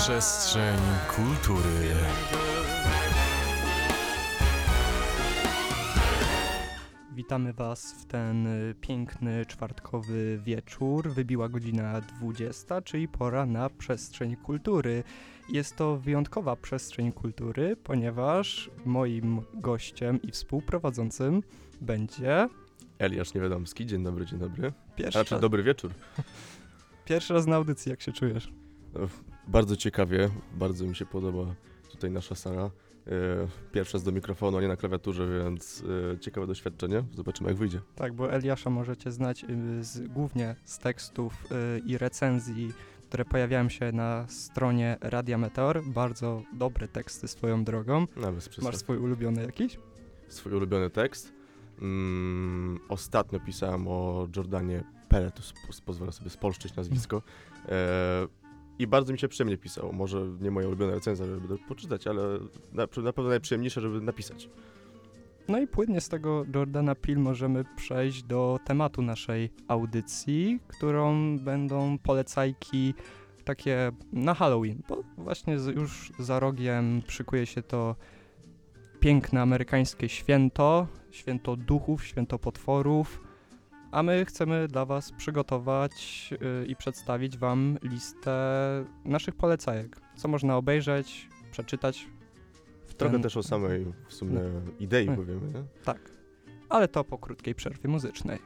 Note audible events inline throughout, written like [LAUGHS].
Przestrzeń kultury. Witamy Was w ten y, piękny czwartkowy wieczór. Wybiła godzina 20, czyli pora na przestrzeń kultury. Jest to wyjątkowa przestrzeń kultury, ponieważ moim gościem i współprowadzącym będzie Eliasz Niewiadomski, dzień dobry, dzień dobry. pierwszy, raz, dobry wieczór. pierwszy raz na audycji. Jak się czujesz? Bardzo ciekawie, bardzo mi się podoba tutaj nasza sala. E, Pierwszy raz do mikrofonu, a nie na klawiaturze, więc e, ciekawe doświadczenie. Zobaczymy jak wyjdzie. Tak, bo Eliasza możecie znać y, z, głównie z tekstów y, i recenzji, które pojawiają się na stronie Radia Meteor. Bardzo dobre teksty swoją drogą. Nawet Masz swój ulubiony jakiś? swój ulubiony tekst. Mm, ostatnio pisałem o Jordanie Pele, to sp- pozwolę sobie spolszczyć nazwisko. E, I bardzo mi się przyjemnie pisało. Może nie moja ulubiona recenzja, żeby poczytać, ale na, na pewno najprzyjemniejsze, żeby napisać. No i płynnie z tego Jordana Peele możemy przejść do tematu naszej audycji, którą będą polecajki takie na Halloween, bo właśnie już za rogiem szykuje się to piękne amerykańskie święto, święto duchów, święto potworów, a my chcemy dla Was przygotować yy, i przedstawić Wam listę naszych polecajek, co można obejrzeć, przeczytać. W Trochę ten- też o samej w sumie idei Hmm. powiemy, nie? Tak, ale to po krótkiej przerwie muzycznej.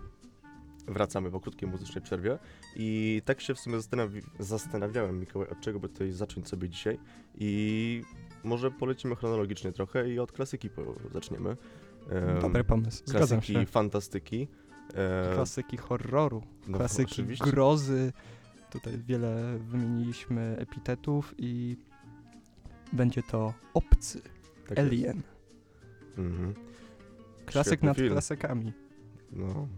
Wracamy po krótkiej muzycznej przerwie i tak się w sumie zastanawi- zastanawiałem, Mikołaj, od czego by tutaj zacząć sobie dzisiaj i może polecimy chronologicznie trochę i od klasyki po- zaczniemy. Em, Dobry pomysł, zgadzam klasyki się. fantastyki. E, Klasyki horroru, no, klasyki oczywiście. grozy. Tutaj wiele wymieniliśmy epitetów i będzie to obcy, Tak alien. Mhm. Klasyk Świetny nad film. klasykami. No.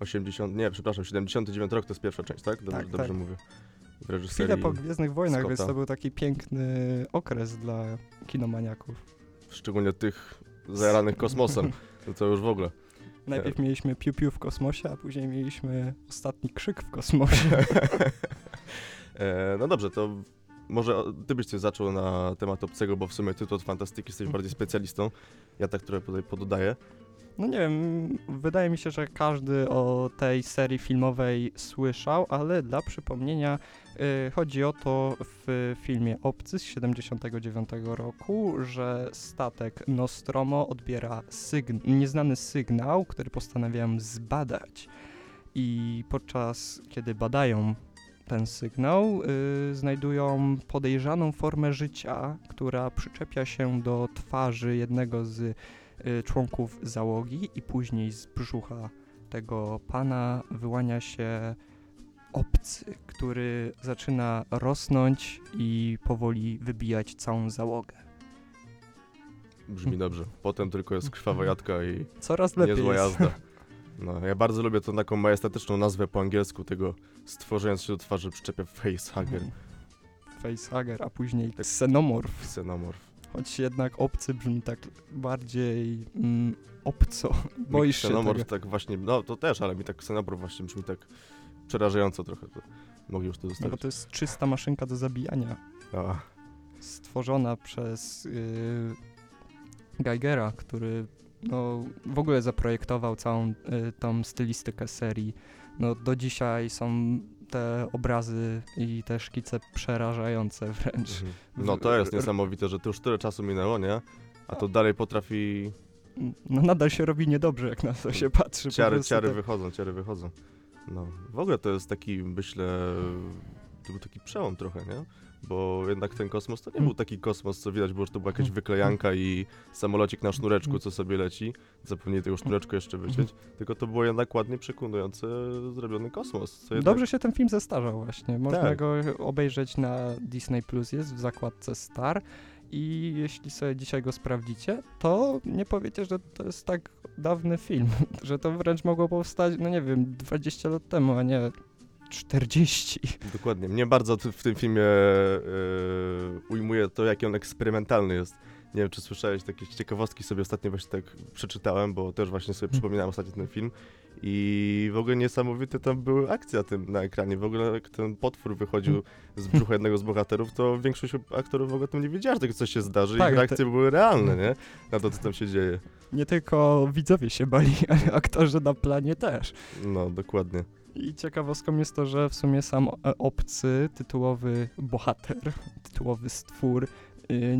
80, nie, przepraszam, 79 rok to jest pierwsza część, tak? Dobrze, Tak, dobrze tak. mówię. W Chwilę reżyserii, po Gwiezdnych Wojnach, więc Scotta. to był taki piękny okres dla kinomaniaków. szczególnie tych zajaranych kosmosem, no [LAUGHS] to już w ogóle. Najpierw mieliśmy piu-piu w kosmosie, a później mieliśmy ostatni krzyk w kosmosie. [LAUGHS] e, no dobrze, to może ty byś coś zaczął na temat obcego, bo w sumie ty to od fantastyki jesteś bardziej specjalistą. Ja tak trochę tutaj pododaję. No nie wiem, wydaje mi się, że każdy o tej serii filmowej słyszał, ale dla przypomnienia y, chodzi o to w filmie Obcy z 79 roku, że statek Nostromo odbiera sygn- nieznany sygnał, który postanawiają zbadać. I podczas kiedy badają ten sygnał, y, znajdują podejrzaną formę życia, która przyczepia się do twarzy jednego z członków załogi i później z brzucha tego pana wyłania się obcy, który zaczyna rosnąć i powoli wybijać całą załogę. Brzmi dobrze. Potem tylko jest krwawa jadka i Coraz lepiej niezła jest. jazda. [LAUGHS] No, ja bardzo lubię tą taką majestatyczną nazwę po angielsku tego stworzając się do twarzy przyczepia facehugger, Facehugger, a później xenomorf. xenomorf. Choć jednak obcy brzmi tak bardziej mm, obco. Boisz się tego. tak właśnie, no to też, ale mi tak xenomorf właśnie brzmi tak przerażająco trochę. To mogli już to No bo zostawić. to jest czysta maszynka do zabijania. A, stworzona przez yy, Geigera, który no, w ogóle zaprojektował całą y, tą stylistykę serii. No, do dzisiaj są te obrazy i te szkice przerażające wręcz. mhm. No to jest niesamowite, że to już tyle czasu minęło, nie? A to dalej potrafi No nadal się robi niedobrze, jak na to się patrzy. Ciary, ciary tak. wychodzą, ciary wychodzą. No, w ogóle to jest taki, myślę, to był taki przełom trochę, nie? Bo jednak ten kosmos to nie Mm. był taki kosmos, co widać było, że to była jakaś Mm. wyklejanka i samolocik na sznureczku, Mm. co sobie leci. Zapomnieli tego sznureczku jeszcze wyciąć. Tylko to było jednak ładnie przekonujące zrobiony kosmos. Jednak... Dobrze się ten film zestarzał właśnie. Można Tak. go obejrzeć na Disney Plus, jest w zakładce Star. I jeśli sobie dzisiaj go sprawdzicie, to nie powiecie, że to jest tak dawny film, [LAUGHS] że to wręcz mogło powstać, no nie wiem, 20 lat temu, a nie 40. Dokładnie. Mnie bardzo t- w tym filmie e, ujmuje to, jaki on eksperymentalny jest. Nie wiem, czy słyszałeś, takie ciekawostki sobie ostatnio właśnie tak przeczytałem, bo też właśnie sobie przypominałem ostatnio ten film. I w ogóle niesamowite tam były akcje na tym na ekranie. W ogóle jak ten potwór wychodził z brzucha jednego z bohaterów, to większość aktorów w ogóle tam nie wiedziała, że coś się zdarzy Tak, i te- reakcje były realne, nie? Na to, co tam się dzieje. Nie tylko widzowie się bali, [LAUGHS] ale aktorzy na planie też. No, dokładnie. I ciekawostką jest to, że w sumie sam e, obcy, tytułowy bohater, [LAUGHS] tytułowy stwór, y,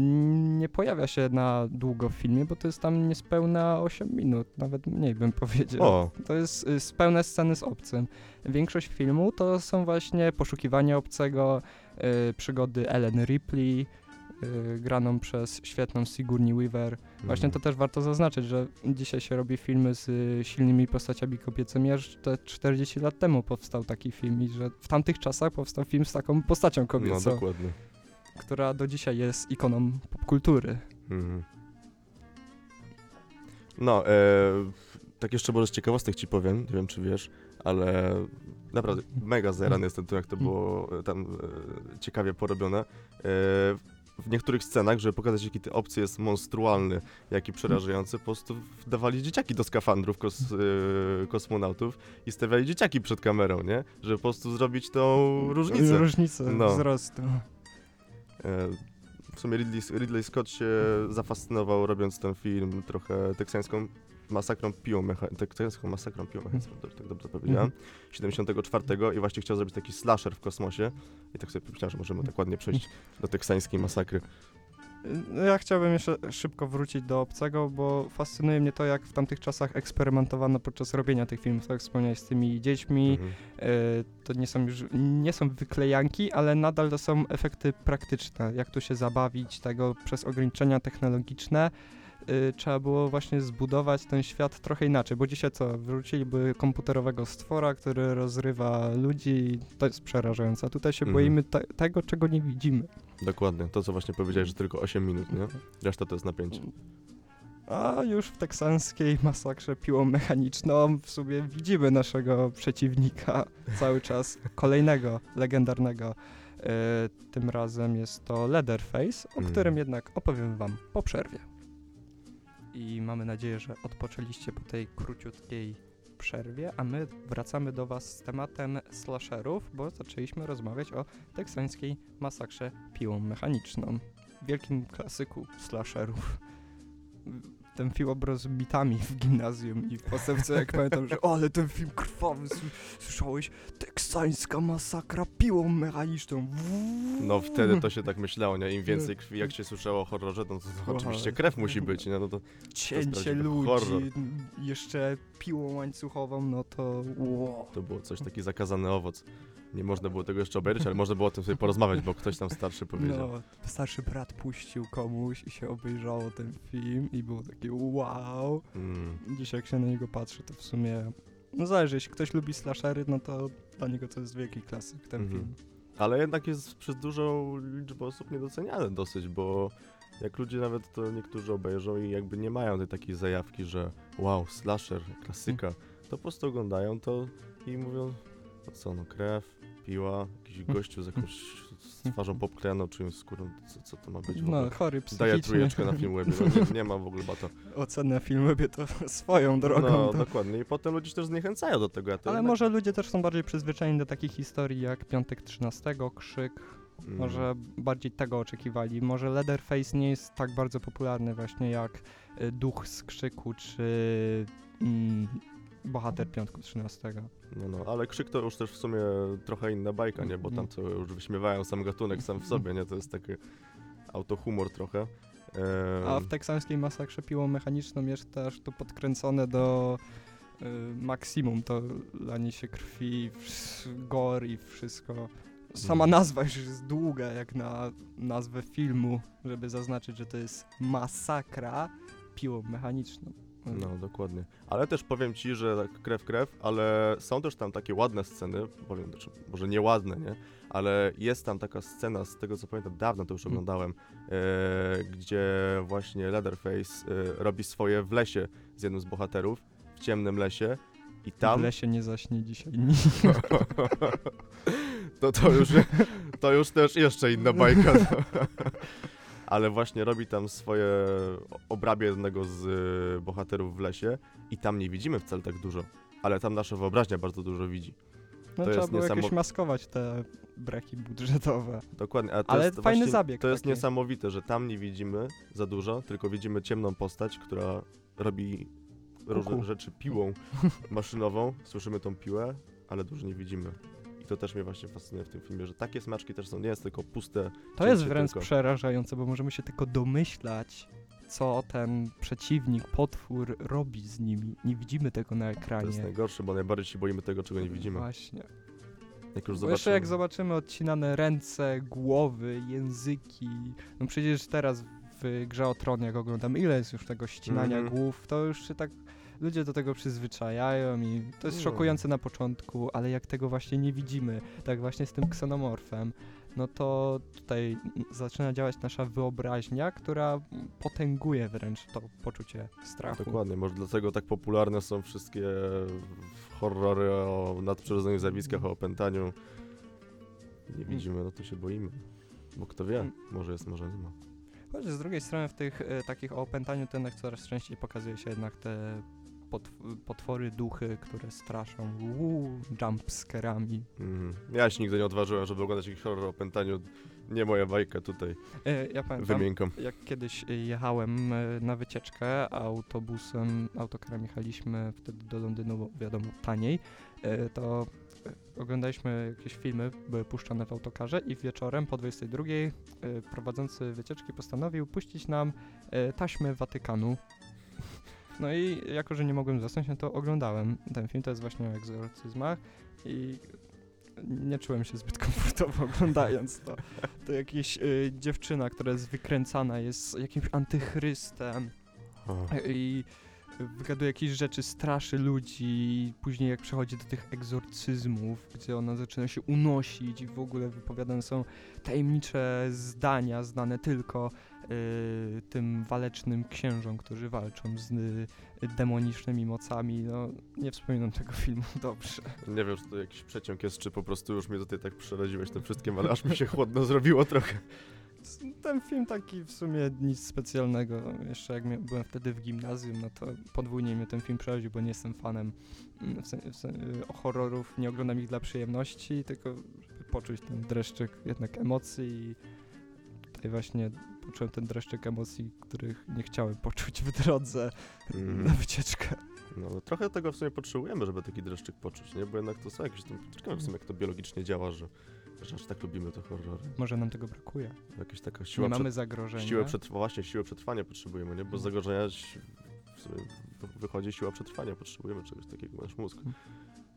nie pojawia się na długo w filmie, bo to jest tam niespełna 8 minut, nawet mniej bym powiedział. O, To jest y, z- pełne sceny z obcym. Większość filmu to są właśnie poszukiwania obcego, y, przygody Ellen Ripley, graną przez świetną Sigourney Weaver. Właśnie mhm. to też warto zaznaczyć, że dzisiaj się robi filmy z y, silnymi postaciami kobiecymi, aż te 40 lat temu powstał taki film i że w tamtych czasach powstał film z taką postacią No, kobiecą, dokładnie. która do dzisiaj jest ikoną popkultury. Mhm. No, e, tak jeszcze może z ciekawostek ci powiem, nie wiem czy wiesz, ale naprawdę mega zajarany jestem tym, jak to było tam e, ciekawie porobione. E, w niektórych scenach, żeby pokazać, jaki ty obcy jest monstrualny, jaki przerażający, po prostu wdawali dzieciaki do skafandrów kos, e, kosmonautów i stawiali dzieciaki przed kamerą, nie? Żeby po prostu zrobić tą różnicę. Różnicę No. wzrostu. E, W sumie Ridley, Ridley Scott się zafascynował robiąc ten film trochę teksańską masakrą piłą teksańską masakrą piłą mechaniczną, dobrze, tak dobrze powiedziałem, 74 i właśnie chciał zrobić taki slasher w kosmosie i tak sobie pomyślałem, że możemy tak ładnie przejść do teksańskiej masakry. No Ja chciałbym jeszcze szybko wrócić do obcego, bo fascynuje mnie to, jak w tamtych czasach eksperymentowano podczas robienia tych filmów, tak jak wspomniałeś, z tymi dziećmi. Mhm. E, to nie są już, nie są wyklejanki, ale nadal to są efekty praktyczne. Jak tu się zabawić tego przez ograniczenia technologiczne. E, Trzeba było właśnie zbudować ten świat trochę inaczej, bo dzisiaj co, wróciliby komputerowego stwora, który rozrywa ludzi i to jest przerażające. A tutaj się Mhm. boimy te, tego, czego nie widzimy. Dokładnie, to co właśnie powiedziałeś, że tylko 8 minut, nie? Reszta to jest napięcie. A już w teksańskiej masakrze piłą mechaniczną w sumie widzimy naszego przeciwnika [LAUGHS] cały czas, kolejnego, legendarnego. E, tym razem jest to Leatherface, o Mm. którym jednak opowiem wam po przerwie. I mamy nadzieję, że odpoczęliście po tej króciutkiej przerwie, a my wracamy do was z tematem slasherów, bo zaczęliśmy rozmawiać o teksańskiej masakrze piłą mechaniczną. Wielkim klasyku slasherów ten film obraz bitami w gimnazjum i w podstawce jak pamiętam, że ale ten film krwawy, słyszałeś? Teksańska masakra piłą mechaniczną. No wtedy to się tak myślało, nie? Im więcej krwi, jak się słyszało o horrorze, no to, to oczywiście krew musi być, nie? No to Cięcie prawdziwy ludzi, horror. jeszcze piłą łańcuchową, no to wow. To było coś, taki zakazany owoc. Nie można było tego jeszcze obejrzeć, ale można było o tym sobie porozmawiać, bo ktoś tam starszy powiedział. No, starszy brat puścił komuś i się obejrzało ten film i było takie wow. Mm, Dzisiaj jak się na niego patrzy, to w sumie, no zależy, jeśli ktoś lubi slashery, no to dla niego to jest wielki klasyk ten Mhm. film. ale jednak jest przez dużą liczbę osób niedoceniany dosyć, bo jak ludzie nawet to niektórzy obejrzą i jakby nie mają tej takiej zajawki, że wow, slasher, klasyka, to po prostu oglądają to i mówią, no co, no krew, piła, jakiś [LAUGHS] gościu z jakąś z twarzą popklejaną czyjąś skórą, co, co to ma być w ogóle? No, chory Daję trójeczkę na film webie, no nie, nie ma w ogóle bata. [LAUGHS] Ocenę filmową to [LAUGHS] swoją drogą. No, to... dokładnie. I potem ludzie się też zniechęcają do tego. Ja to Ale jednak- może ludzie też są bardziej przyzwyczajeni do takich historii jak Piątek 13, Krzyk. Mm, Może bardziej tego oczekiwali. Może Leatherface nie jest tak bardzo popularny właśnie jak y, Duch z Krzyku czy mm, Bohater Piątku 13. No, no, ale krzyk to już też w sumie trochę inna bajka, nie? Bo tam co już wyśmiewają sam gatunek sam w sobie, nie? To jest taki autohumor trochę. Ehm, A w teksańskiej masakrze piłą mechaniczną jest też to podkręcone do y, maksimum. To lanie się krwi, gore i wszystko. Sama Mhm. nazwa już jest długa jak na nazwę filmu, żeby zaznaczyć, że to jest masakra piłą mechaniczną. No, dokładnie. Ale też powiem ci, że tak krew, krew, ale są też tam takie ładne sceny, powiem, znaczy, może nie ładne, nie? Ale jest tam taka scena, z tego co pamiętam, dawno to już Mm. oglądałem, e, gdzie właśnie Leatherface e, robi swoje w lesie z jednym z bohaterów, w ciemnym lesie i tam... W lesie nie zaśnie dzisiaj. [LAUGHS] [LAUGHS] To to już, to już też jeszcze inna bajka. [LAUGHS] ale właśnie robi tam swoje obrabie jednego z y, bohaterów w lesie i tam nie widzimy wcale tak dużo, ale tam nasza wyobraźnia bardzo dużo widzi. No To trzeba było jakoś niesamo- maskować te braki budżetowe. Dokładnie, Ale jest fajny właśnie, zabieg To jest taki. niesamowite, że tam nie widzimy za dużo, tylko widzimy ciemną postać, która robi różne rzeczy piłą maszynową, słyszymy tą piłę, ale dużo nie widzimy. To też mnie właśnie fascynuje w tym filmie, że takie smaczki też są, nie jest tylko puste To jest wręcz tylko. przerażające, bo możemy się tylko domyślać, co ten przeciwnik, potwór robi z nimi. Nie widzimy tego na To jest ekranie. najgorsze, bo najbardziej się boimy tego, czego nie widzimy. Właśnie. Jak już Bo jeszcze jak zobaczymy. zobaczymy odcinane ręce, głowy, języki. No przecież teraz w Grze o Tron, jak oglądam, ile jest już tego ścinania Mhm. głów, to już się tak ludzie do tego przyzwyczajają i to jest No. szokujące na początku, ale jak tego właśnie nie widzimy, tak właśnie z tym ksenomorfem, no to tutaj zaczyna działać nasza wyobraźnia, która potęguje wręcz to poczucie strachu. Dokładnie, może dlatego tak popularne są wszystkie horrory o nadprzyrodzonych zjawiskach, o opętaniu. Nie widzimy, no to się boimy. Bo kto wie, Mm. może jest, może nie ma. Choć z drugiej strony w tych e, takich o opętaniu tenach coraz częściej pokazuje się jednak te potwory, duchy, które straszą uuu, jumpscarami. Mhm. Ja się nigdy nie odważyłem, żeby oglądać jakiś horror o opętaniu. Nie moja bajka tutaj, E, ja pamiętam, jak kiedyś e, jechałem e, na wycieczkę autobusem, autokarem jechaliśmy wtedy do Londynu, bo wiadomo, taniej, to oglądaliśmy jakieś filmy, były puszczone w autokarze i wieczorem po 22 e, prowadzący wycieczki postanowił puścić nam taśmy Watykanu. No i jako, że nie mogłem zasnąć, no to oglądałem ten film, to jest właśnie o egzorcyzmach i nie czułem się zbyt [LAUGHS] komfortowo oglądając to. To jakaś y, dziewczyna, która jest wykręcana, jest jakimś antychrystem i wygaduje jakieś rzeczy, straszy ludzi. Później jak przechodzi do tych egzorcyzmów, gdzie ona zaczyna się unosić i w ogóle wypowiadane są tajemnicze zdania znane tylko tym walecznym księżom, którzy walczą z y, demonicznymi mocami. No, nie wspominam tego filmu [LAUGHS] dobrze. nie wiem, czy to jakiś przeciąg jest, czy po prostu już mnie tutaj tak przeraziłeś tym wszystkim, ale aż mi się chłodno zrobiło trochę. Ten film taki w sumie nic specjalnego. Jeszcze jak byłem wtedy w gimnazjum, no to podwójnie mnie ten film przeraził, bo nie jestem fanem mm, w sen, w sen, y, horrorów. Nie oglądam ich dla przyjemności, tylko żeby poczuć ten dreszczyk jednak emocji i tutaj właśnie poczułem ten dreszczyk emocji, których nie chciałem poczuć w drodze Mhm. na wycieczkę. No, no trochę tego w sumie potrzebujemy, żeby taki dreszczyk poczuć, nie? Bo jednak to są jakieś tam... Ciekawe w sumie, jak to biologicznie działa, że, że aż tak lubimy te horrory. Może nam tego brakuje. Jakaś taka siła nie mamy przed... zagrożenia. Siłę przetrwania, właśnie siłę przetrwania potrzebujemy, nie? Bo z No. zagrożenia w sumie wy- wychodzi siła przetrwania, potrzebujemy czegoś takiego, nasz mózg Mhm.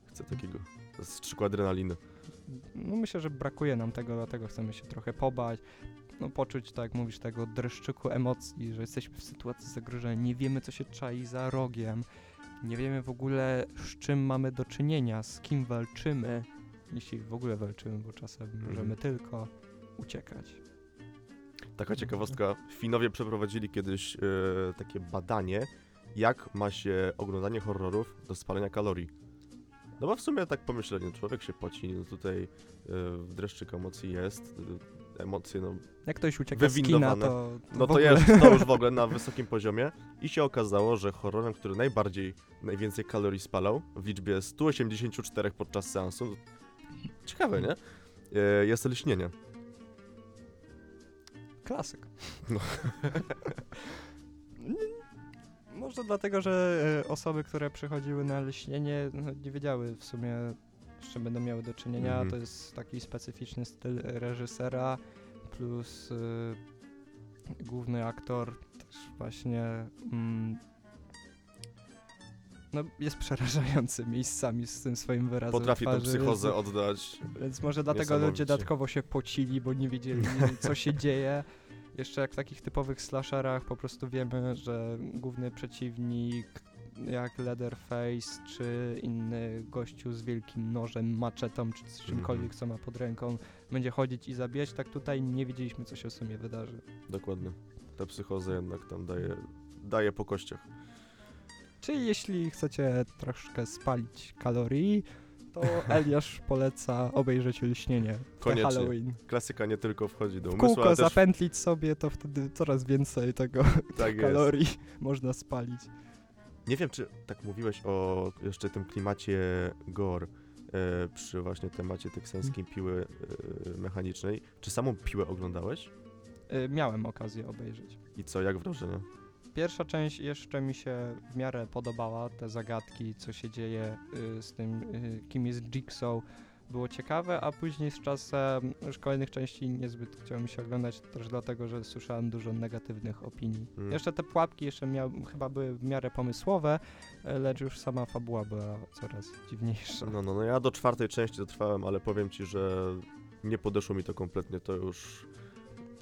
chce takiego strzyku adrenaliny. No myślę, że brakuje nam tego, dlatego chcemy się trochę pobać, no poczuć, tak jak mówisz, tego dreszczyku emocji, że jesteśmy w sytuacji zagrożenia, nie wiemy, co się czai za rogiem, nie wiemy w ogóle, z czym mamy do czynienia, z kim walczymy, jeśli w ogóle walczymy, bo czasem możemy tylko uciekać. Taka ciekawostka, Finowie przeprowadzili kiedyś e, takie badanie, jak ma się oglądanie horrorów do spalenia kalorii. No bo w sumie tak pomyślenie, człowiek się poci, no tutaj e, dreszczyk emocji jest, e, emocje, no, Jak ktoś ucieka z kina, Wywindowane. to, no to jest to już w ogóle na wysokim poziomie i się okazało, że horrorem, który najbardziej, najwięcej kalorii spalał w liczbie 184 podczas seansu, ciekawe, nie? E, Jest lśnienie. Klasyk. No. [LAUGHS] Może dlatego, że e, osoby, które przychodziły na lśnienie, no, nie wiedziały w sumie, z czym będą miały do czynienia. Mhm. To jest taki specyficzny styl reżysera, plus y, główny aktor też właśnie mm, no, jest przerażający miejscami z tym swoim wyrazem Potrafi tę twarzy, psychozę więc- oddać. więc może dlatego ludzie dodatkowo się pocili, bo nie wiedzieli, co się [LAUGHS] dzieje. Jeszcze jak w takich typowych slasherach po prostu wiemy, że główny przeciwnik jak Leatherface czy inny gościu z wielkim nożem, maczetą czy czymkolwiek, Mhm. co ma pod ręką, będzie chodzić i zabijać, tak tutaj nie wiedzieliśmy, co się w sumie wydarzy. Dokładnie. Ta psychoza jednak tam daje, daje po kościach. Czyli jeśli chcecie troszkę spalić kalorii, to [LAUGHS] Eliasz poleca obejrzeć Lśnienie w Koniecznie. Halloween. Klasyka nie tylko wchodzi do W umysłu, kółko ale też zapętlić sobie, to wtedy coraz więcej tego tak [LAUGHS] kalorii można spalić. Nie wiem, czy tak mówiłeś o jeszcze tym klimacie gore e, przy właśnie temacie teksańskiej piły e, mechanicznej. Czy samą piłę oglądałeś? Y, Miałem okazję obejrzeć. I co, jak wrażenie? Pierwsza część jeszcze mi się w miarę podobała, te zagadki, co się dzieje y, z tym, y, kim jest Jigsaw, było ciekawe, a później z czasem już kolejnych części niezbyt chciało mi się oglądać, też dlatego, że słyszałem dużo negatywnych opinii. Mm. Jeszcze te pułapki jeszcze miał, chyba były w miarę pomysłowe, lecz już sama fabuła była coraz dziwniejsza. No, no, no ja do czwartej części dotrwałem, ale powiem ci, że nie podeszło mi to kompletnie, to już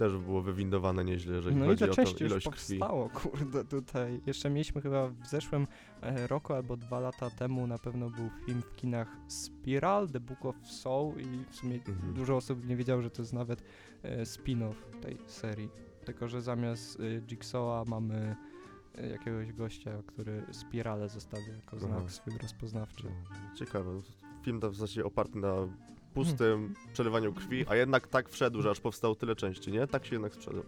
też było wywindowane nieźle, jeżeli No chodzi ile o tą części już ilość krwi. powstało, [LAUGHS] kurde, tutaj. Jeszcze mieliśmy chyba w zeszłym e, roku albo dwa lata temu na pewno był film w kinach Spiral, The Book of Soul i w sumie Mhm. dużo osób nie wiedziało, że to jest nawet e, spin-off tej serii. Tylko, że zamiast e, Jigsawa mamy jakiegoś gościa, który spirale zostawia jako znak Aha. swój rozpoznawczy. No, Ciekawe. Film w zasadzie oparty na pustym przelewaniu krwi, a jednak tak wszedł, że aż powstało tyle części, nie? Tak się jednak sprzedał.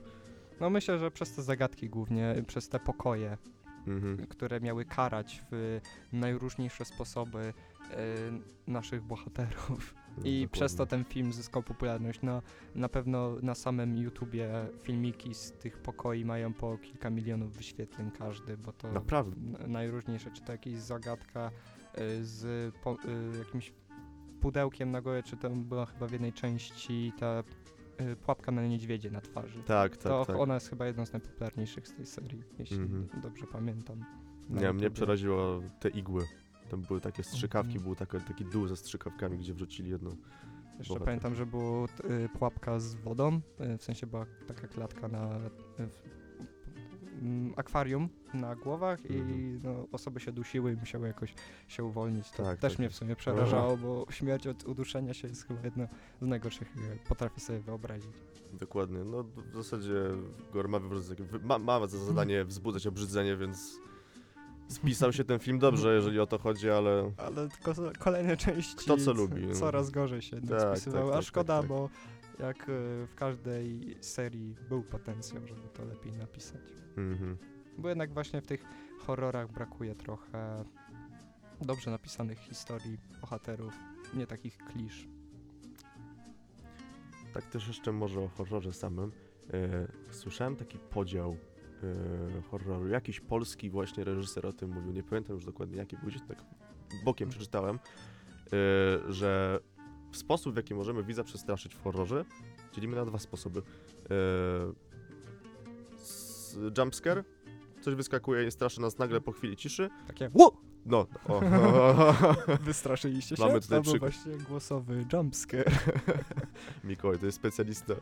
No myślę, że przez te zagadki głównie, przez te pokoje, Mhm. które miały karać w najróżniejsze sposoby e, naszych bohaterów. No, I przez to ten film zyskał popularność. No, na pewno na samym YouTubie filmiki z tych pokoi mają po kilka milionów wyświetleń każdy, bo to Naprawdę. n- najróżniejsze, czy to jakaś zagadka e, z po, e, jakimś pudełkiem na głowie, czy to była chyba w jednej części ta e, pułapka na niedźwiedzie na twarzy. Tak, tak, to tak. ona jest chyba jedną z najpopularniejszych z tej serii, jeśli Mhm. dobrze pamiętam. na Nie, mnie YouTubie. przeraziło te igły. Tam były takie strzykawki, Mhm. był taki, taki dół ze strzykawkami, gdzie wrzucili jedną. Jeszcze bohater. pamiętam, że było t- y, pułapka z wodą, y, w sensie była taka klatka na y, w, akwarium na głowach i Mhm. no, osoby się dusiły i musiały jakoś się uwolnić. To Tak, też tak. mnie w sumie przerażało, bo śmierć od uduszenia się jest chyba jedno z najgorszych, jakie potrafię sobie wyobrazić. Dokładnie. No w zasadzie Gore ma, ma, ma za zadanie wzbudzać obrzydzenie, więc spisał się ten film dobrze, jeżeli o to chodzi, ale Ale tylko kolejne części Kto co lubi, no. coraz gorzej się Tak, spisywały, tak, a tak, szkoda, tak, tak. bo jak y, w każdej serii był potencjał, żeby to lepiej napisać. mhm. Bo jednak właśnie w tych horrorach brakuje trochę dobrze napisanych historii bohaterów, nie takich klisz. tak też jeszcze może o horrorze samym. E, słyszałem taki podział e, horroru. Jakiś polski właśnie reżyser o tym mówił. Nie pamiętam już dokładnie jaki był, gdzieś tak bokiem przeczytałem, e, że sposób w jaki możemy widza przestraszyć w horrorze dzielimy na dwa sposoby. S- jumpscare, coś wyskakuje i straszy nas nagle po chwili ciszy. Takie WU! No, o, [LAUGHS] Wystraszyliście się? Mamy tutaj to był przykład. właśnie głosowy jumpscare. [LAUGHS] Mikołaj to jest specjalista. E,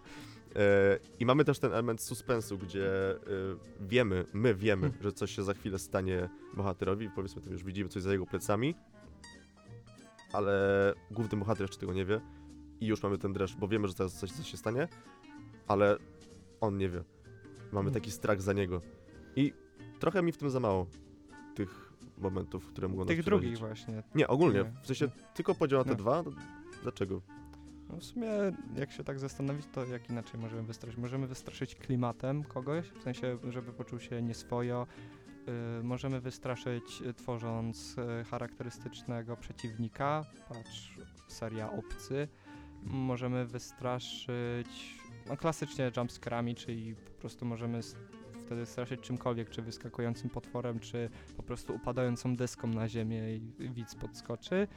I mamy też ten element suspensu, gdzie e, wiemy, my wiemy, Hmm. że coś się za chwilę stanie bohaterowi, powiedzmy, to już widzimy coś za jego plecami, ale główny bohater jeszcze tego nie wie i już mamy ten dreszcz, bo wiemy, że teraz coś, coś się stanie, ale on nie wie. Mamy Hmm. taki strach za niego. I trochę mi w tym za mało tych momentów, które mogą nas Tych drugich właśnie. Nie, ogólnie. Nie. W sensie tylko podział na te dwa. Dlaczego? No w sumie, jak się tak zastanowić, to jak inaczej możemy wystraszyć? Możemy wystraszyć klimatem kogoś, w sensie, żeby poczuł się nieswojo. Y, możemy wystraszyć y, tworząc y, charakterystycznego przeciwnika, patrz, seria Obcy. Możemy wystraszyć, no klasycznie jumpscarami, czyli po prostu możemy wtedy straszyć czymkolwiek, czy wyskakującym potworem, czy po prostu upadającą deską na ziemię i widz podskoczy.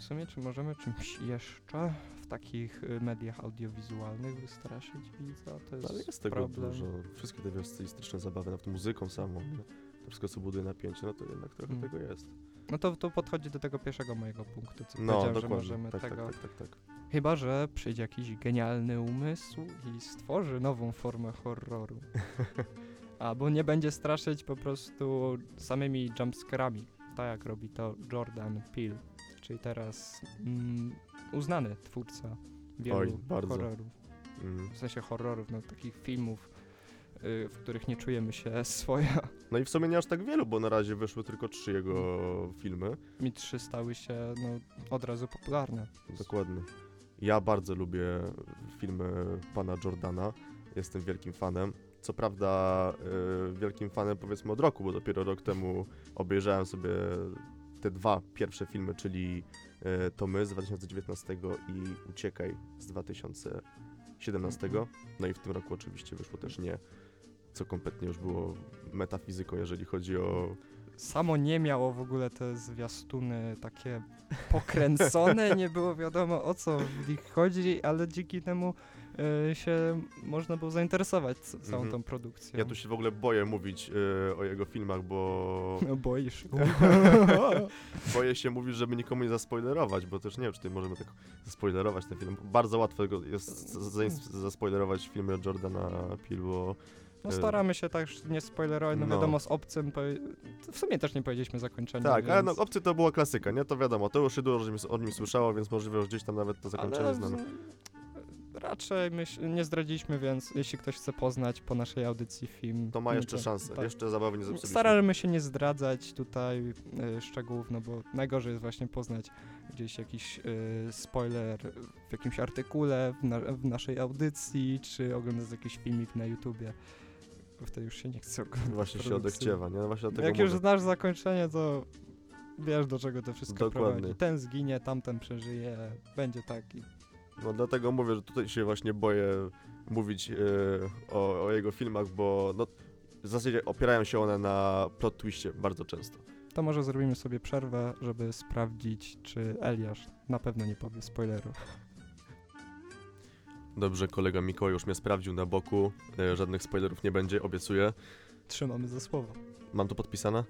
W sumie, czy możemy czymś jeszcze takich y, mediach audiowizualnych wystraszyć widza? To jest, Ale jest tego problem. dużo. Wszystkie te stylistyczne zabawy, nawet muzyką samą, nie? to wszystko co buduje napięcie, no to jednak trochę Mm. tego jest. No to, to podchodzi do tego pierwszego mojego punktu, co No, powiedziałem, że możemy Tak, tak, tego... tak, tak, tak. Chyba, że przyjdzie jakiś genialny umysł i stworzy nową formę horroru. [LAUGHS] Albo nie będzie straszyć po prostu samymi jumpscarami, tak jak robi to Jordan Peele, czyli teraz mm, uznany twórca wielu Oj, bardzo. horrorów. Mm. w sensie horrorów, no takich filmów y, w których nie czujemy się [LAUGHS] swoja. No i w sumie nie aż tak wielu, bo na razie wyszły tylko trzy jego filmy. Mi trzy stały się no, od razu popularne. Dokładnie. Ja bardzo lubię filmy pana Jordana. Jestem wielkim fanem. Co prawda, y, wielkim fanem powiedzmy od roku, bo dopiero rok temu obejrzałem sobie te dwa pierwsze filmy, czyli y, To My z 2019 i Uciekaj z 2017. No i w tym roku oczywiście wyszło też Nie, co kompletnie już było metafizyką, jeżeli chodzi o Samo nie miało w ogóle te zwiastuny takie pokręcone, nie było wiadomo o co w nich chodzi, ale dzięki temu y, się można było zainteresować c- całą Mhm. tą produkcją. Ja tu się w ogóle boję mówić y, o jego filmach, bo [LAUGHS] No boisz się. [LAUGHS] boję się mówić, żeby nikomu nie zaspoilerować, bo też nie wiem, czy tutaj możemy tak zaspoilerować ten film. Bardzo łatwo go jest z- z- zaspoilerować filmy od Jordana Peele, bo No staramy się tak nie spoilerować, no, No. wiadomo z obcym, powie- w sumie też nie powiedzieliśmy zakończenia. tak, więc... ale no, Obcy to była klasyka, nie? To wiadomo, to już się dużo o nim słyszało, więc możliwe, że gdzieś tam nawet to zakończenie Ale znamy. Raczej myśl, nie zdradziliśmy, więc jeśli ktoś chce poznać po naszej audycji film... To ma jeszcze no szansę, tak. jeszcze zabawy nie zepsuliśmy. Staramy się nie zdradzać tutaj y, szczegółów, no bo najgorzej jest właśnie poznać gdzieś jakiś y, spoiler w jakimś artykule, w, na, w naszej audycji, czy oglądać jakiś filmik na YouTubie. Bo wtedy już się nie chce oglądać. Właśnie się odechciewa, nie? No Właśnie Jak już mówię. znasz zakończenie, to wiesz do czego to wszystko Dokładnie. prowadzi. Ten zginie, tamten przeżyje, będzie taki. No dlatego mówię, że tutaj się właśnie boję mówić e, o, o jego filmach, bo no, w zasadzie opierają się one na plot twistie bardzo często. To może zrobimy sobie przerwę, żeby sprawdzić, czy Eliasz na pewno nie powie spoilerów. Dobrze, kolega Mikołaj już mnie sprawdził na boku, e, żadnych spoilerów nie będzie, obiecuję. Trzymamy za słowo. Mam to podpisane?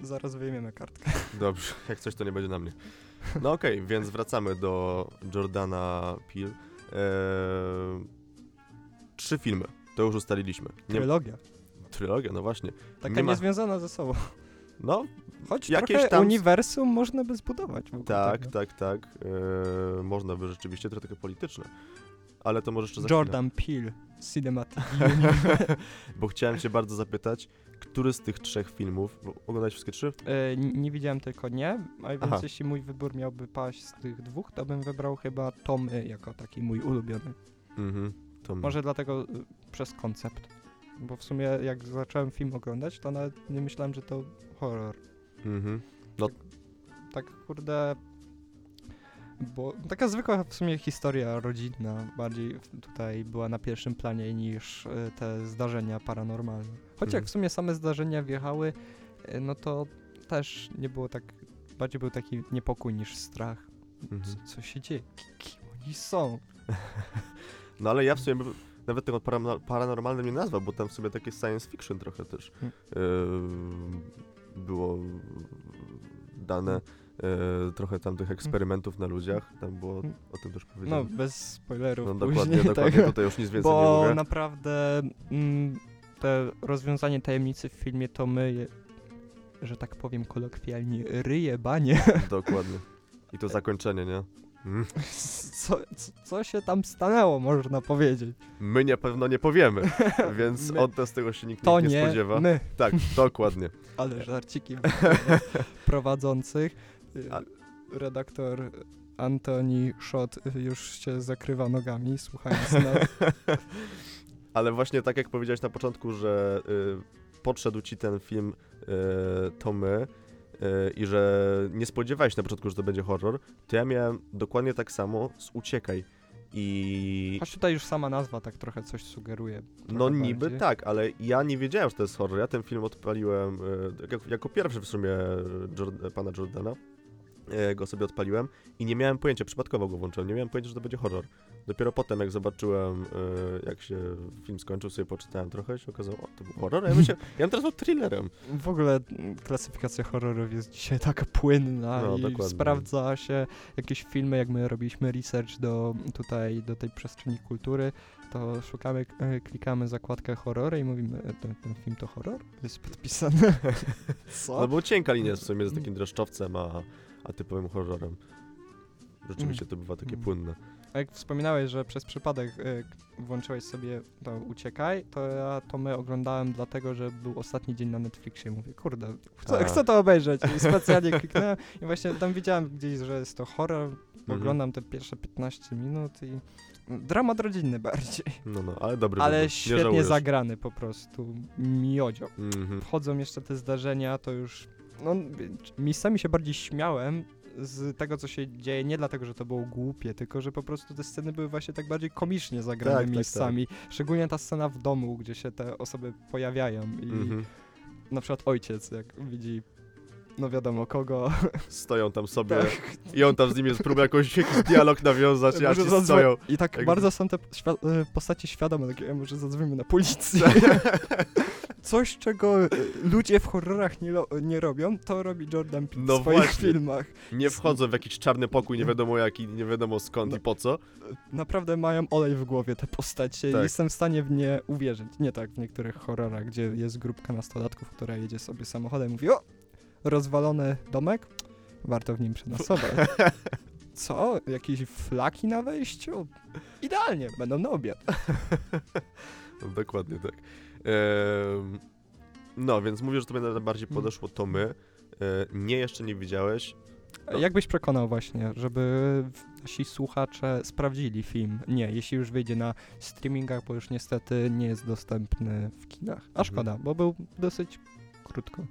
Zaraz wyjmiemy kartkę. Dobrze, [LAUGHS] jak coś to nie będzie na mnie. No okej, więc wracamy do Jordana Peele. E, trzy filmy, to już ustaliliśmy. Nie, Trylogia. trylogia, no właśnie. Taka nie ma- niezwiązana ze sobą. No, Choć Jakieś trochę tam- uniwersum można by zbudować. wokół tak, tego. tak, tak. E, można by rzeczywiście, trochę takie polityczne. Ale to może jeszcze za chwilę. Jordan Peele, Cinematic. [LAUGHS] Bo chciałem cię bardzo zapytać, który z tych trzech filmów, bo oglądałeś wszystkie trzy? E, nie widziałem tylko nie, a więc Aha. jeśli mój wybór miałby paść z tych dwóch, to bym wybrał chyba Tomy jako taki mój ulubiony. Mhm. Może dlatego y, przez koncept. Bo w sumie jak zacząłem film oglądać, to nawet nie myślałem, że to horror. Mhm. Tak kurde... Bo taka zwykła w sumie historia rodzinna bardziej tutaj była na pierwszym planie niż y, te zdarzenia paranormalne. Choć jak Mhm. w sumie same zdarzenia wjechały, y, no to też nie było tak... Bardziej był taki niepokój niż strach. Mhm. Co, co się dzieje? Ki- Kim oni są? [LAUGHS] No ale ja w sumie bym nawet tego parano- paranormalnym nie nazwał, bo tam w sobie takie science fiction trochę też Hmm. e, było dane. E, trochę tam tych eksperymentów na ludziach, tam było Hmm. o tym też No, powiedziane. bez spoilerów No, później dokładnie, dokładnie, tego. tutaj już nic więcej nie Bo mówię. naprawdę mm, te rozwiązanie tajemnicy w filmie to my, je- że tak powiem kolokwialnie, ryje banie. [LAUGHS] Dokładnie. I to zakończenie, nie? Mm. Co, co, co się tam stanęło, można powiedzieć. My nie pewno nie powiemy, [LAUGHS] więc My- od nas tego się nikt To nie, nie, spodziewa. my, Tak, dokładnie. [LAUGHS] ale żarciki prowadzących. Y, Redaktor Antoni Szot y, już się zakrywa nogami, słuchając nas. [LAUGHS] Ale właśnie tak jak powiedziałeś na początku, że y, podszedł ci ten film y, to my y, i że nie spodziewałeś się na początku, że to będzie horror, to ja miałem dokładnie tak samo z Uciekaj. I Choć tutaj już sama nazwa tak trochę coś sugeruje. no trochę niby bardziej. tak, ale ja nie wiedziałem, że to jest horror. Ja ten film odpaliłem y, jako, jako pierwszy w sumie Jord- pana Jordana. Y, Go sobie odpaliłem i nie miałem pojęcia, przypadkowo go włączyłem, nie miałem pojęcia, że to będzie horror. Dopiero potem, jak zobaczyłem, y, jak się film skończył, sobie poczytałem trochę i się okazało, o, to był horror, ja myślałem, ja bym teraz był thrillerem. W ogóle klasyfikacja horrorów jest dzisiaj taka płynna No, i dokładnie. sprawdza się jakieś filmy, jak my robiliśmy research do tutaj, do tej przestrzeni kultury, to szukamy, e, klikamy zakładkę horrory i mówimy, e, ten, ten film to horror? Jest podpisane. [LAUGHS] Co? No bo cienka linia w sumie z takim dreszczowcem, a, a typowym horrorem. Rzeczywiście to bywa takie Mm. płynne. A jak wspominałeś, że przez przypadek y, włączyłeś sobie to Uciekaj, to ja to my oglądałem dlatego, że był ostatni dzień na Netflixie. Mówię, kurde, chcę, A. chcę to obejrzeć. I specjalnie [LAUGHS] kliknąłem i właśnie tam widziałem gdzieś, że jest to horror. Mhm. Oglądam te pierwsze 15 minut i dramat rodzinny [LAUGHS] bardziej. No, no, ale dobry Ale. Nie świetnie zagrany po prostu. Miodzio. Mhm. Wchodzą jeszcze te zdarzenia, to już. No, miejscami się bardziej śmiałem z tego, co się dzieje, nie dlatego, że to było głupie, tylko że po prostu te sceny były właśnie tak bardziej komicznie zagrane Tak, tak, miejscami. Szczególnie ta scena w domu, gdzie się te osoby pojawiają i Mhm. na przykład ojciec, jak widzi, no wiadomo kogo, Stoją tam sobie tak, i on tam z nimi próbuje jakoś, jakiś dialog nawiązać, może ci zadzwo- stoją. I tak Jakby- bardzo są te świ- e, postacie świadome, takie, "E, może zadzwonimy na policję. [LAUGHS] Coś, czego e, ludzie w horrorach nie, lo- nie robią, to robi Jordan Peele No w swoich właśnie. filmach. Nie wchodzą w jakiś czarny pokój, nie wiadomo jaki, nie wiadomo skąd No. i po co. Naprawdę mają olej w głowie te postacie Tak. i jestem w stanie w nie uwierzyć. Nie tak w niektórych horrorach, gdzie jest grupka nastolatków, która jedzie sobie samochodem i mówi o, rozwalony domek, warto w nim przenosować. [LAUGHS] Co? Jakieś flaki na wejściu? Idealnie, będą na obiad. [LAUGHS] Dokładnie tak. Ehm, no, więc mówię, że to mnie najbardziej Mm. podeszło, to my. E, nie, jeszcze nie widziałeś. No. Jak byś przekonał właśnie, żeby nasi słuchacze sprawdzili film? Nie, jeśli już wyjdzie na streamingach, bo już niestety nie jest dostępny w kinach. A Mhm. szkoda, bo był dosyć krótko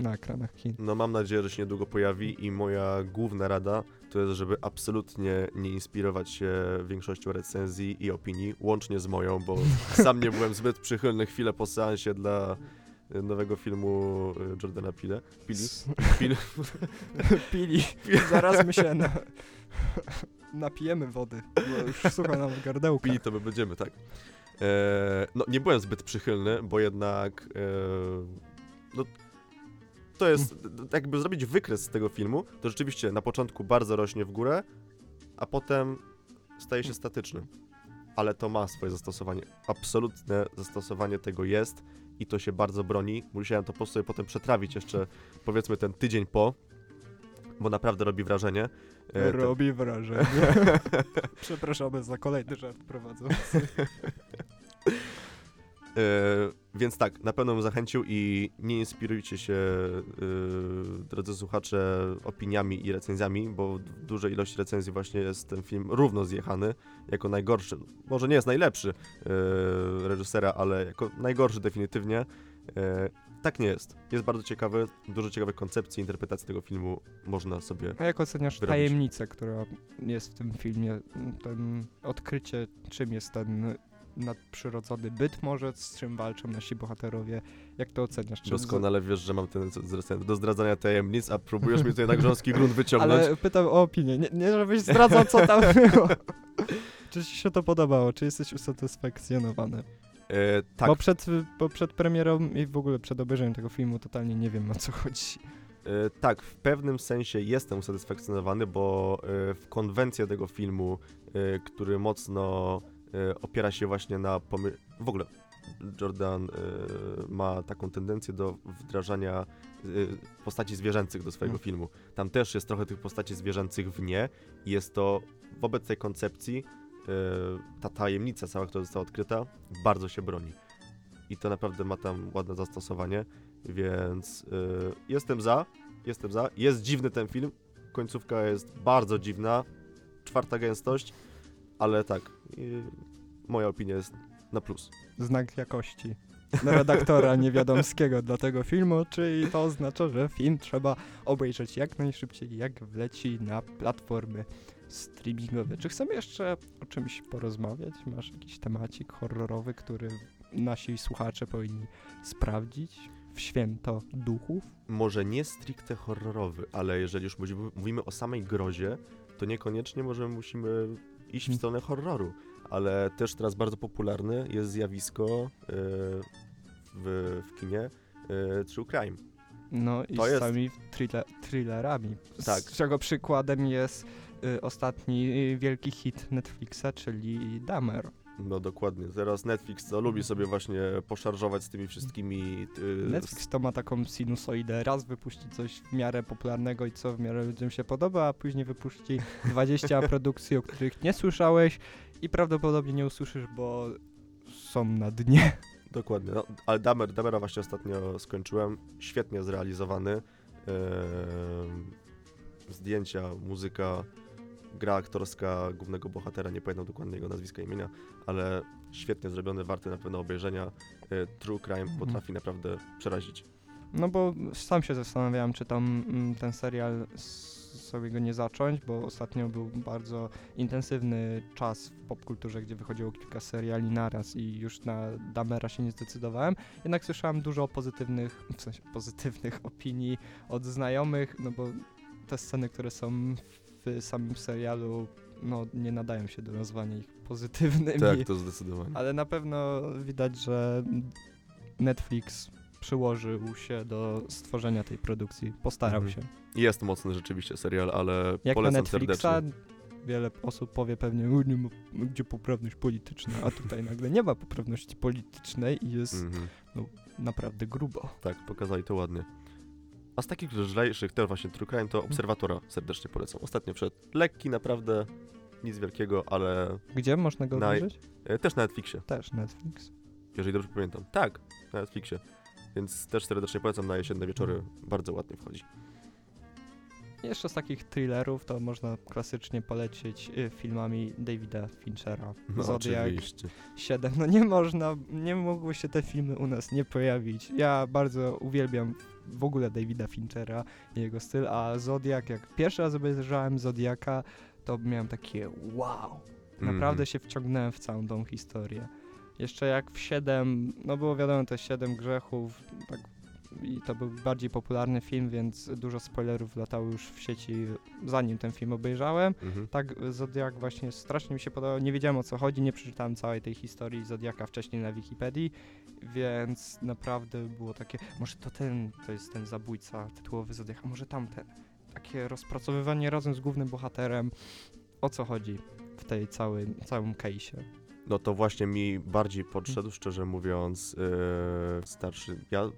na ekranach kin. No mam nadzieję, że się niedługo pojawi i moja główna rada to jest, żeby absolutnie nie inspirować się większością recenzji i opinii, łącznie z moją, bo [LAUGHS] sam nie byłem zbyt przychylny chwilę po seansie dla e, nowego filmu e, Jordana Pile. Pili? S- Pil. [LAUGHS] Pili. Zaraz my się na... napijemy wody, bo już sucho nam w. Pili to my będziemy, tak. E, no nie byłem zbyt przychylny, bo jednak e, no, to jest, d- jakby zrobić wykres z tego filmu, to rzeczywiście na początku bardzo rośnie w górę, a potem staje się statyczny. Ale to ma swoje zastosowanie. Absolutne zastosowanie tego jest i to się bardzo broni. Musiałem to po sobie potem przetrawić jeszcze, powiedzmy, ten tydzień po, bo naprawdę robi wrażenie. E, ten- Robi wrażenie. [LAUGHS] Przepraszamy za kolejny żart prowadzący. [LAUGHS] E, więc tak, na pewno bym zachęcił i nie inspirujcie się, e, drodzy słuchacze, opiniami i recenzjami, bo w dużej ilości recenzji właśnie jest ten film równo zjechany jako najgorszy. Może nie jest najlepszy e, reżysera, ale jako najgorszy definitywnie. Tak nie jest. Jest bardzo ciekawy, dużo ciekawych koncepcji, interpretacji tego filmu można sobie A jak oceniasz Wyrobić. tajemnicę, która jest w tym filmie? Ten odkrycie, czym jest ten nadprzyrodzony byt może, z czym walczą nasi bohaterowie? Jak to oceniasz? Czy Doskonale wiesz, że mam ten do zdradzania tajemnic, a próbujesz mi tutaj na grząski grunt [LAUGHS] wyciągnąć. Ale pytam o opinię, nie, nie żebyś zdradzał co tam [LAUGHS] było. Czy ci się to podobało? Czy jesteś usatysfakcjonowany? E, tak, Bo, przed, bo przed premierą i w ogóle przed obejrzeniem tego filmu totalnie nie wiem o co chodzi. E, tak, w pewnym sensie jestem usatysfakcjonowany, bo e, w konwencję tego filmu, e, który mocno opiera się właśnie na pomy... W ogóle Jordan e, ma taką tendencję do wdrażania e, postaci zwierzęcych do swojego Mm. filmu. Tam też jest trochę tych postaci zwierzęcych w nie i jest to wobec tej koncepcji e, ta tajemnica cała, która została odkryta, bardzo się broni. I to naprawdę ma tam ładne zastosowanie, więc e, jestem za, jestem za. Jest dziwny ten film, końcówka jest bardzo dziwna, czwarta gęstość, ale tak, moja opinia jest na plus. Znak jakości redaktora niewiadomskiego dla tego filmu, czyli to oznacza, że film trzeba obejrzeć jak najszybciej, jak wleci na platformy streamingowe. Czy chcemy jeszcze o czymś porozmawiać? Masz jakiś temacik horrorowy, który nasi słuchacze powinni sprawdzić w święto duchów? Może nie stricte horrorowy, ale jeżeli już mówimy- mówimy o samej grozie, to niekoniecznie może musimy iść w Hmm. stronę horroru, ale też teraz bardzo popularne jest zjawisko e, w, w kinie e, true crime. No i To z jest- samymi thriller, thrillerami. Tak. Z czego przykładem jest y, ostatni wielki hit Netflixa, czyli Dahmer. No dokładnie. Teraz Netflix to lubi sobie właśnie poszarżować z tymi wszystkimi... y, Netflix to ma taką sinusoidę, raz wypuści coś w miarę popularnego i co w miarę ludziom się podoba, a później wypuści 20 [LAUGHS] produkcji, o których nie słyszałeś i prawdopodobnie nie usłyszysz, bo są na dnie. Dokładnie, no, ale Damer, Damera właśnie ostatnio skończyłem, świetnie zrealizowany, Ehm, zdjęcia, muzyka, gra aktorska głównego bohatera, nie pamiętam dokładnie jego nazwiska, imienia, ale świetnie zrobiony, warty na pewno obejrzenia, E, True Crime Mhm. potrafi naprawdę przerazić. No bo sam się zastanawiałem, czy tam mm, ten serial sobie go nie zacząć, bo ostatnio był bardzo intensywny czas w popkulturze, gdzie wychodziło kilka seriali naraz i już na Damera się nie zdecydowałem. Jednak słyszałem dużo pozytywnych, w sensie pozytywnych [LAUGHS] opinii od znajomych, no bo te sceny, które są w samym serialu, no nie nadają się do nazwania ich pozytywnymi. Tak, to zdecydowanie. Ale na pewno widać, że Netflix przyłożył się do stworzenia tej produkcji, postarał Mhm. się. Jest mocny rzeczywiście serial, ale Jak na polecam Netflixa, serdecznie. wiele osób powie pewnie, "U, nie ma, gdzie poprawność polityczna, a tutaj nagle nie ma poprawności politycznej i jest Mhm. naprawdę grubo. Tak, pokazali to ładnie. A z takich lżejszych, też właśnie True Crime, to Obserwatora serdecznie polecam. Ostatnio wszedł lekki, naprawdę, nic wielkiego, ale Gdzie można go Na- obejrzeć? e, też na Netflixie, Też Netflix. jeżeli dobrze pamiętam. Tak, na Netflixie. Więc też serdecznie polecam na jesienne wieczory, bardzo ładnie wchodzi. Jeszcze z takich thrillerów to można klasycznie polecieć y, filmami Davida Finchera. No Zodiac, oczywiście. 7. No nie można, nie mogły się te filmy u nas nie pojawić. Ja bardzo uwielbiam w ogóle Davida Finchera i jego styl, a Zodiak, jak pierwszy raz obejrzałem Zodiaka, to miałem takie wow. Naprawdę Mhm. się wciągnąłem w całą tą historię. Jeszcze jak w 7, no było wiadomo te 7 grzechów, tak i to był bardziej popularny film, więc dużo spoilerów latało już w sieci zanim ten film obejrzałem. Mhm. Tak, Zodiak właśnie strasznie mi się podobał. Nie wiedziałem o co chodzi, nie przeczytałem całej tej historii Zodiaka wcześniej na Wikipedii, więc naprawdę było takie, może to ten, to jest ten zabójca tytułowy Zodiaka, może tamten. Takie rozpracowywanie razem z głównym bohaterem, o co chodzi w tej całym, całym case'ie. No to właśnie mi bardziej podszedł, szczerze mówiąc, e, starszy. Ja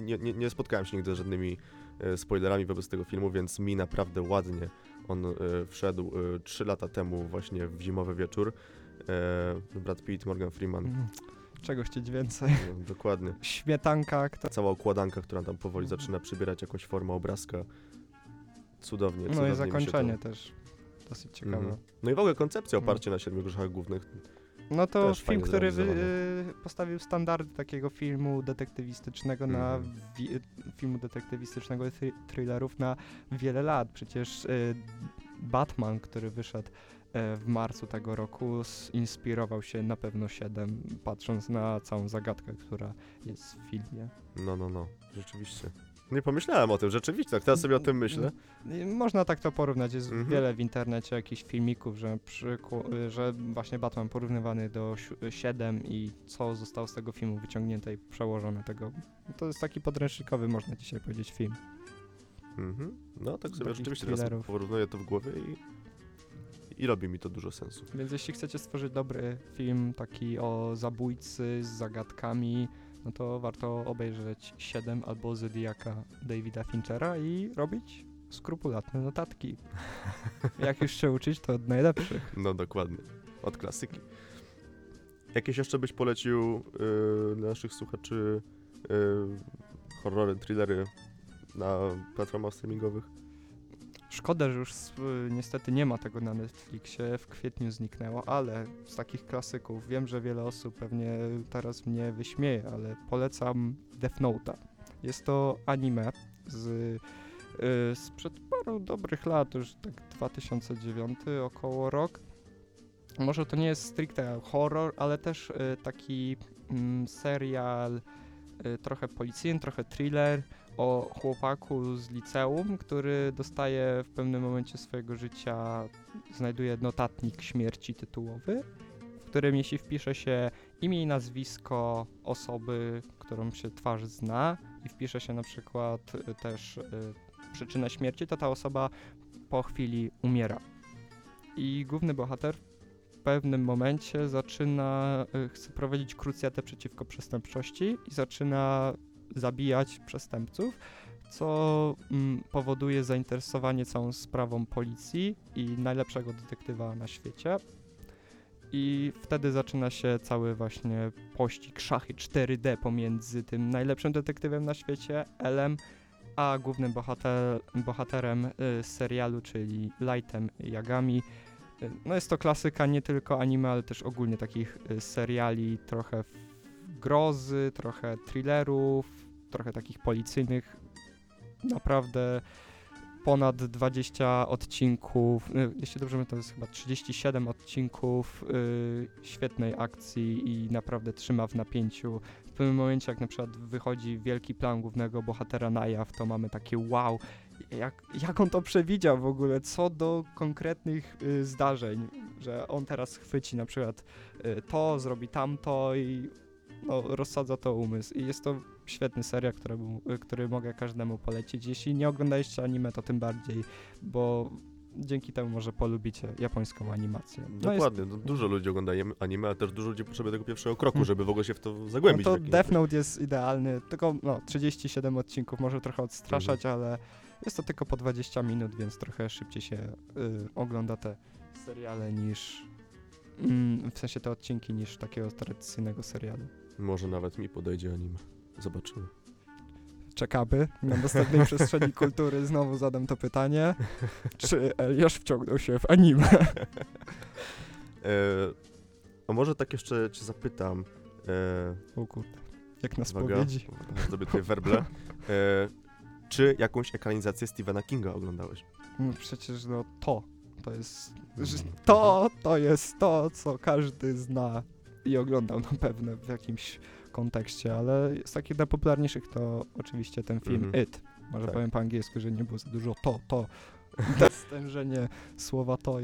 nie, nie, nie spotkałem się nigdy z żadnymi e, spoilerami wobec tego filmu, więc mi naprawdę ładnie on e, wszedł e, 3 lata temu właśnie w zimowy wieczór. E, Brad Pitt, Morgan Freeman, Mm, Czego chcieć więcej? no, dokładnie. Śmietanka, kto... Cała układanka, która tam powoli zaczyna przybierać jakąś formę obrazka. Cudownie, No cudownie i zakończenie to... też dosyć ciekawe. Mhm. No i w ogóle koncepcja Mhm. oparcie na siedmiu grzechach głównych. No to Też film, który wy, y, postawił standardy takiego filmu detektywistycznego na Mhm. filmu detektywistycznego thri, thrillerów na wiele lat. Przecież y, Batman, który wyszedł e, w marcu tego roku, inspirował się na pewno 7, patrząc na całą zagadkę, która jest w filmie. No, no, no, rzeczywiście. Nie pomyślałem o tym, rzeczywiście, tak teraz sobie o tym myślę. Można tak to porównać. Jest Mhm. wiele w internecie jakichś filmików, że, przyku- że właśnie Batman porównywany do 7 i co zostało z tego filmu wyciągnięte i przełożone tego. To jest taki podręcznikowy, można dzisiaj powiedzieć, film. Mhm. No, tak sobie Takich rzeczywiście teraz thrillerów. porównuję to w głowie i, i robi mi to dużo sensu. Więc jeśli chcecie stworzyć dobry film taki o zabójcy z zagadkami, no to warto obejrzeć 7 albo Zodiaka Davida Finchera i robić skrupulatne notatki. [LAUGHS] Jak już się uczyć, to od najlepszych. No, dokładnie. Od klasyki. Jakieś jeszcze byś polecił yy, dla naszych słuchaczy yy, horrory, thrillery na platformach streamingowych? Szkoda, że już y, niestety nie ma tego na Netflixie, w kwietniu zniknęło, ale z takich klasyków wiem, że wiele osób pewnie teraz mnie wyśmieje, ale polecam Death Note'a. Jest to anime z, y, sprzed paru dobrych lat, już tak 2009 około rok. Może to nie jest stricte horror, ale też y, taki mm, serial y, trochę policyjny, trochę thriller o chłopaku z liceum, który dostaje w pewnym momencie swojego życia, znajduje notatnik śmierci tytułowy, w którym jeśli wpisze się imię i nazwisko osoby, którą się twarz zna i wpisze się na przykład y, też y, przyczynę śmierci, to ta osoba po chwili umiera. I główny bohater pewnym momencie zaczyna, y, chce prowadzić krucjatę przeciwko przestępczości i zaczyna zabijać przestępców, co mm, powoduje zainteresowanie całą sprawą policji i najlepszego detektywa na świecie. I wtedy zaczyna się cały właśnie pościg szachy 4D pomiędzy tym najlepszym detektywem na świecie, Elem, a głównym bohater, bohaterem y, serialu, czyli Lightem Yagami. Y, No jest to klasyka nie tylko anime, ale też ogólnie takich y, seriali, trochę grozy, trochę thrillerów, trochę takich policyjnych. Naprawdę ponad 20 odcinków, y, jeśli dobrze pamiętam, to jest chyba 37 odcinków y, świetnej akcji i naprawdę trzyma w napięciu. W pewnym momencie, jak na przykład wychodzi wielki plan głównego bohatera na jaw, to mamy takie wow, jak, jak on to przewidział w ogóle, co do konkretnych y, zdarzeń, że on teraz chwyci na przykład y, to, zrobi tamto i no, rozsadza to umysł. I jest to świetny serial, który, który mogę każdemu polecić. Jeśli nie oglądaliście anime, to tym bardziej, bo dzięki temu może polubicie japońską animację. No jest- Dokładnie, no, dużo ludzi ogląda anime, ale też dużo ludzi potrzebuje tego pierwszego kroku, Hmm. żeby w ogóle się w to No zagłębić. to w jakimś- Death Note jest idealny, tylko no, 37 odcinków może trochę odstraszać, Mhm. ale jest to tylko po 20 minut, więc trochę szybciej się y, ogląda te seriale niż mm, w sensie te odcinki niż takiego tradycyjnego serialu. Może nawet mi podejdzie anime. Zobaczymy. Czekamy na następnej przestrzeni [LAUGHS] kultury. Znowu zadam to pytanie. Czy Eliasz wciągnął się w anime? [LAUGHS] E, a może tak jeszcze cię zapytam. E, O kurde, jak na uwaga, spowiedzi. [LAUGHS] zrobię tutaj werble. E, czy jakąś ekranizację Stephena Kinga oglądałeś? No przecież no to, to jest, że Mhm. to, to jest to, co każdy zna i oglądał na pewno w jakimś kontekście, ale z takich najpopularniejszych to oczywiście ten film Mhm. It. Może Tak. powiem po angielsku, że nie było za dużo to, to. [LAUGHS] Stężenie słowa to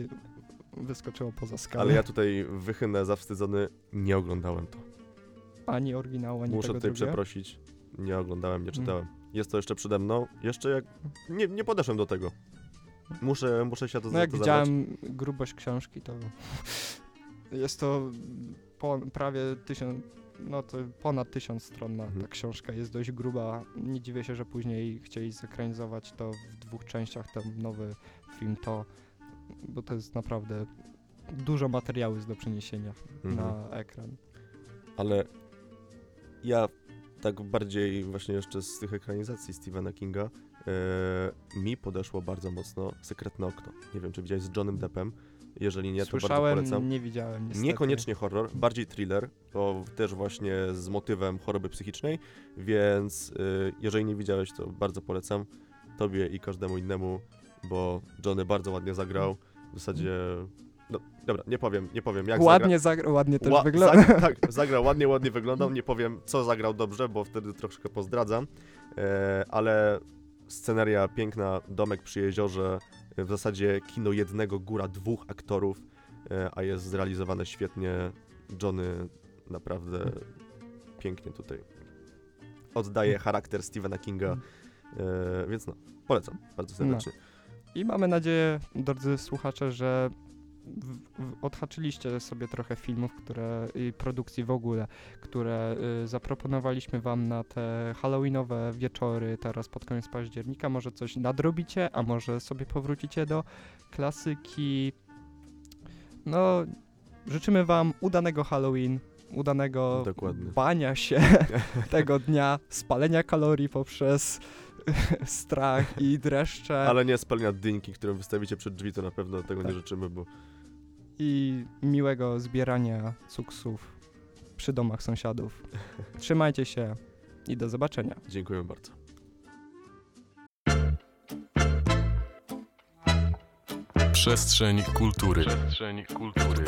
wyskoczyło poza skalę. Ale ja tutaj wychynę zawstydzony, nie oglądałem to. Ani oryginału, ani Muszę tego tutaj drugiego. przeprosić. Nie oglądałem, nie Mm. czytałem. Jest to jeszcze przede mną. Jeszcze jak. Nie, nie podeszłem do tego. Muszę, muszę się to No jak to zabrać. widziałem grubość książki, to [LAUGHS] jest to po, prawie tysiąc, no to ponad tysiąc stron na Mhm. ta książka jest dość gruba. Nie dziwię się, że później chcieli zekranizować to w dwóch częściach, ten nowy film to, bo to jest naprawdę dużo materiału jest do przeniesienia Mhm. na ekran. Ale ja tak bardziej właśnie jeszcze z tych ekranizacji Stephena Kinga e, mi podeszło bardzo mocno Sekretne Okno. Nie wiem, czy widziałeś z Johnem Deppem. Jeżeli nie, to bardzo Słyszałem, polecam. nie widziałem niestety. Niekoniecznie horror, bardziej thriller, bo też właśnie z motywem choroby psychicznej, więc y, jeżeli nie widziałeś, to bardzo polecam tobie i każdemu innemu, bo Johnny bardzo ładnie zagrał. W zasadzie, no dobra, nie powiem, nie powiem jak Ładnie zagrał, ładnie też Ła- wygląda. Zagra, tak, [LAUGHS] zagrał ładnie, ładnie wyglądał. Nie powiem, co zagrał dobrze, bo wtedy troszkę pozdradzam. E, ale sceneria piękna, domek przy jeziorze, e, w zasadzie kino jednego góra dwóch aktorów, e, a jest zrealizowane świetnie. Johnny naprawdę pięknie tutaj oddaje charakter Stephena Kinga, e, więc no, polecam bardzo serdecznie. I mamy nadzieję, drodzy słuchacze, że odhaczyliście sobie trochę filmów, które i produkcji w ogóle, które y, zaproponowaliśmy wam na te halloweenowe wieczory teraz pod koniec października. Może coś nadrobicie, a może sobie powrócicie do klasyki. No, życzymy wam udanego Halloween, udanego Dokładnie. bania się [LAUGHS] tego dnia, spalenia kalorii poprzez [LAUGHS] strach i dreszcze. Ale nie spalenia dyńki, którą wystawicie przed drzwi, to na pewno tego nie Tak. życzymy, bo i miłego zbierania cuksów przy domach sąsiadów. [LAUGHS] Trzymajcie się i do zobaczenia. dziękuję bardzo. Przestrzeń kultury. Przestrzeń kultury.